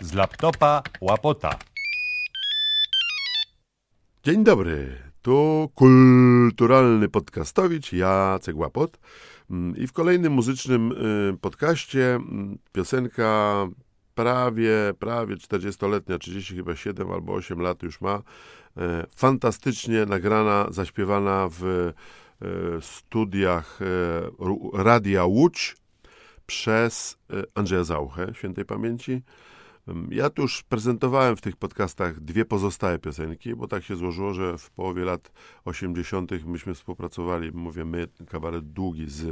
z laptopa łapota. Dzień dobry, tu kulturalny podcastowicz Jacek Łapot Mm, i w kolejnym muzycznym y, podcaście mm, piosenka prawie, prawie 40-letnia, 30 chyba 7 albo 8 lat już ma, e, fantastycznie nagrana, zaśpiewana w e, studiach e, Radia Łódź przez Andrzeja Zauchę, świętej pamięci. Ja tu już prezentowałem w tych podcastach dwie pozostałe piosenki, bo tak się złożyło, że w połowie lat 80. myśmy współpracowali, mówię my, kabaret długi z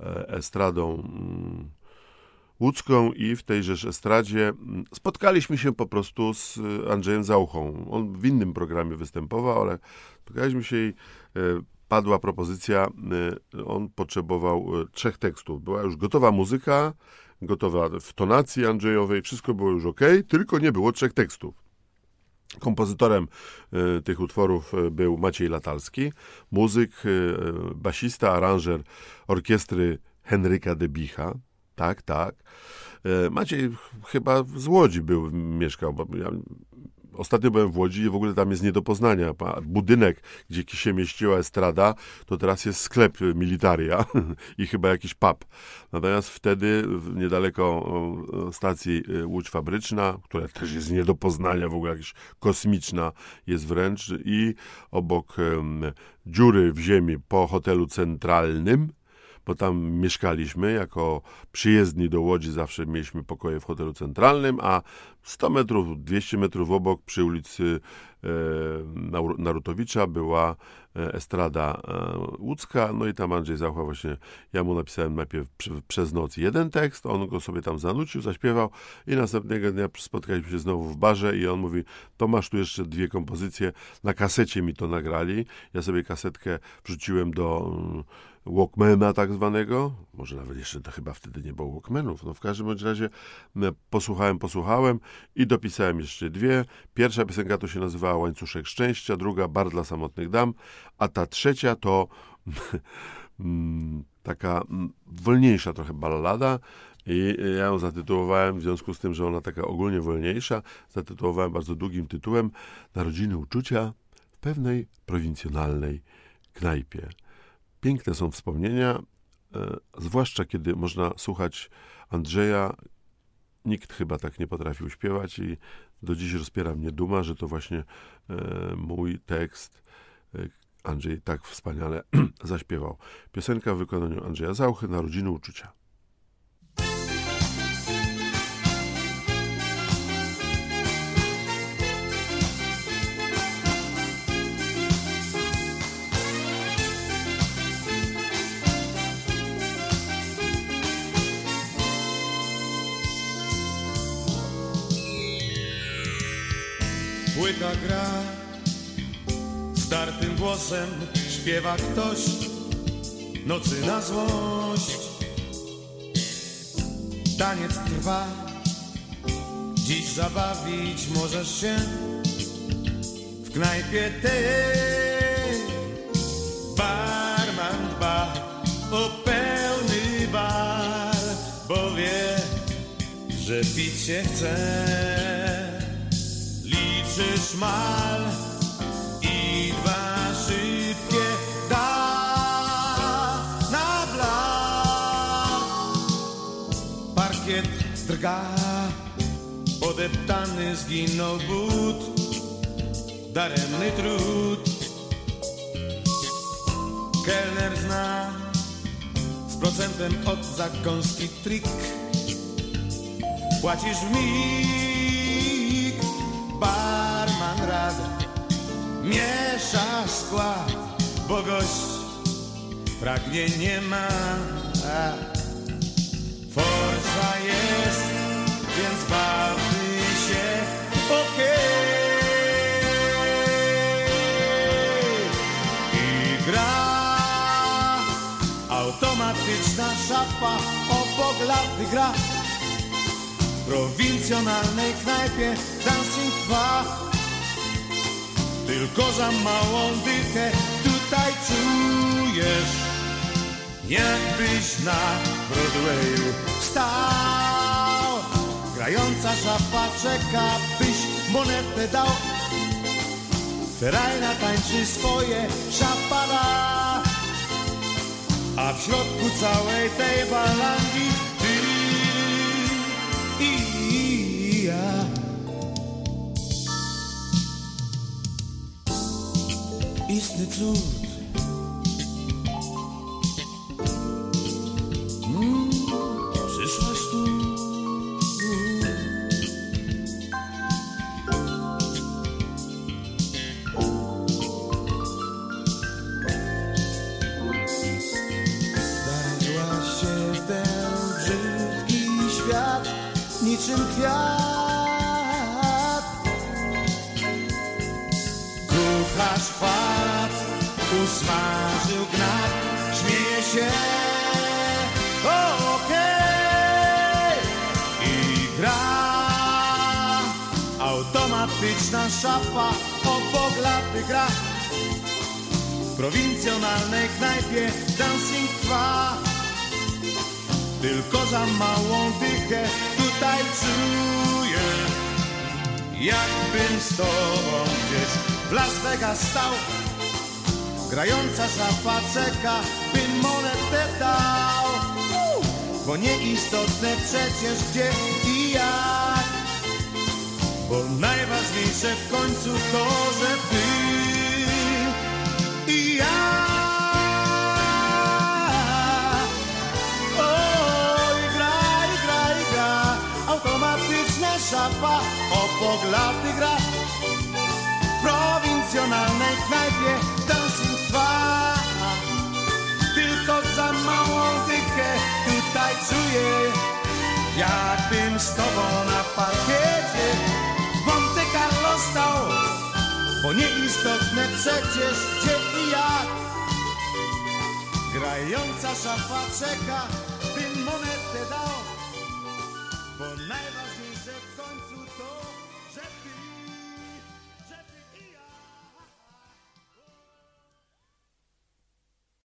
e, estradą mm, łódzką i w tejże estradzie mm, spotkaliśmy się po prostu z Andrzejem Zauchą. On w innym programie występował, ale spotkaliśmy się i e, padła propozycja, e, on potrzebował trzech tekstów. Była już gotowa muzyka, gotowa w tonacji Andrzejowej, wszystko było już ok, tylko nie było trzech tekstów. Kompozytorem y, tych utworów y, był Maciej Latalski, muzyk, y, basista, aranżer orkiestry Henryka Debicha. Tak, tak. Maciej chyba z Łodzi był, mieszkał, bo ja Ostatnio byłem w Łodzi i w ogóle tam jest nie do poznania. Budynek, gdzie się mieściła estrada, to teraz jest sklep militaria i chyba jakiś pub. Natomiast wtedy niedaleko stacji y, Łódź Fabryczna, która też jest nie do poznania, w ogóle jakaś kosmiczna jest wręcz i obok dziury w ziemi po hotelu centralnym, bo tam mieszkaliśmy jako przyjezdni do Łodzi, zawsze mieliśmy pokoje w hotelu centralnym, a 100 metrów, 200 metrów obok przy ulicy e, Narutowicza była e, estrada e, łódzka, no i tam Andrzej Zachła właśnie, ja mu napisałem najpierw przez noc jeden tekst, on go sobie tam zanucił, zaśpiewał i następnego dnia spotkaliśmy się znowu w barze i on mówi, to masz tu jeszcze dwie kompozycje, na kasecie mi to nagrali, ja sobie kasetkę wrzuciłem do Walkmana tak zwanego, może nawet jeszcze to chyba wtedy nie było Walkmanów, no w każdym bądź razie posłuchałem, posłuchałem i dopisałem jeszcze dwie. Pierwsza piosenka to się nazywała Łańcuszek Szczęścia, druga Bar dla samotnych dam, a ta trzecia to taka wolniejsza trochę ballada, i ja ją zatytułowałem, w związku z tym, że ona taka ogólnie wolniejsza, zatytułowałem bardzo długim tytułem Narodziny uczucia w pewnej prowincjonalnej knajpie. Piękne są wspomnienia, e, zwłaszcza kiedy można słuchać Andrzeja. Nikt chyba tak nie potrafił śpiewać i do dziś rozpiera mnie duma, że to właśnie e, mój tekst e, Andrzej tak wspaniale zaśpiewał. Piosenka w wykonaniu Andrzeja Zauchy, Narodziny Uczucia. Płyta gra, startym głosem śpiewa ktoś nocy na złość. Taniec trwa, dziś zabawić możesz się w knajpie tej. Barman dba o pełny bar, bo wie, że pić się chce trzy szmal i dwa szybkie da na blat. Parkiet drga, podeptany zginął but, daremny trud. Kelner zna z procentem od zakąski trik. Płacisz w mig, barman rada miesza skład, bo gość pragnienie ma. Forsa jest, więc bawmy się, okej. I gra automatyczna szafa obok laty gra prowincjonalnej knajpie dancing trwa Tylko za małą dychę tutaj czujesz Jakbyś na Broadwayu stał Grająca szafa czeka, byś monetę dał. Ferajna tańczy swoje szapala A w środku całej tej balandii Istny cud. Mm, Przyszłaś tu. Się świat Niczym kwiat Usmażył gnat Śmieje się. Okej. I gra. Automatyczna szafa Obok laty gra. W prowincjonalnej knajpie dancing trwa. Tylko za małą dychę tutaj czuję Jakbym z tobą gdzieś w Las Vegas stał Grająca szafa czeka, bym monetę dał Bo nieistotne przecież gdzie i jak Bo najważniejsze w końcu to, że ty i ja. Oj, gra i gra i gra, automatyczna szafa, obok laty gra. W prowincjonalnej knajpie trwa. Tylko za małą dychę tutaj czuję, jakbym z tobą na parkiecie Monte Carlo stał. Bo nieistotne przecież gdzie i jak Grająca szafa czeka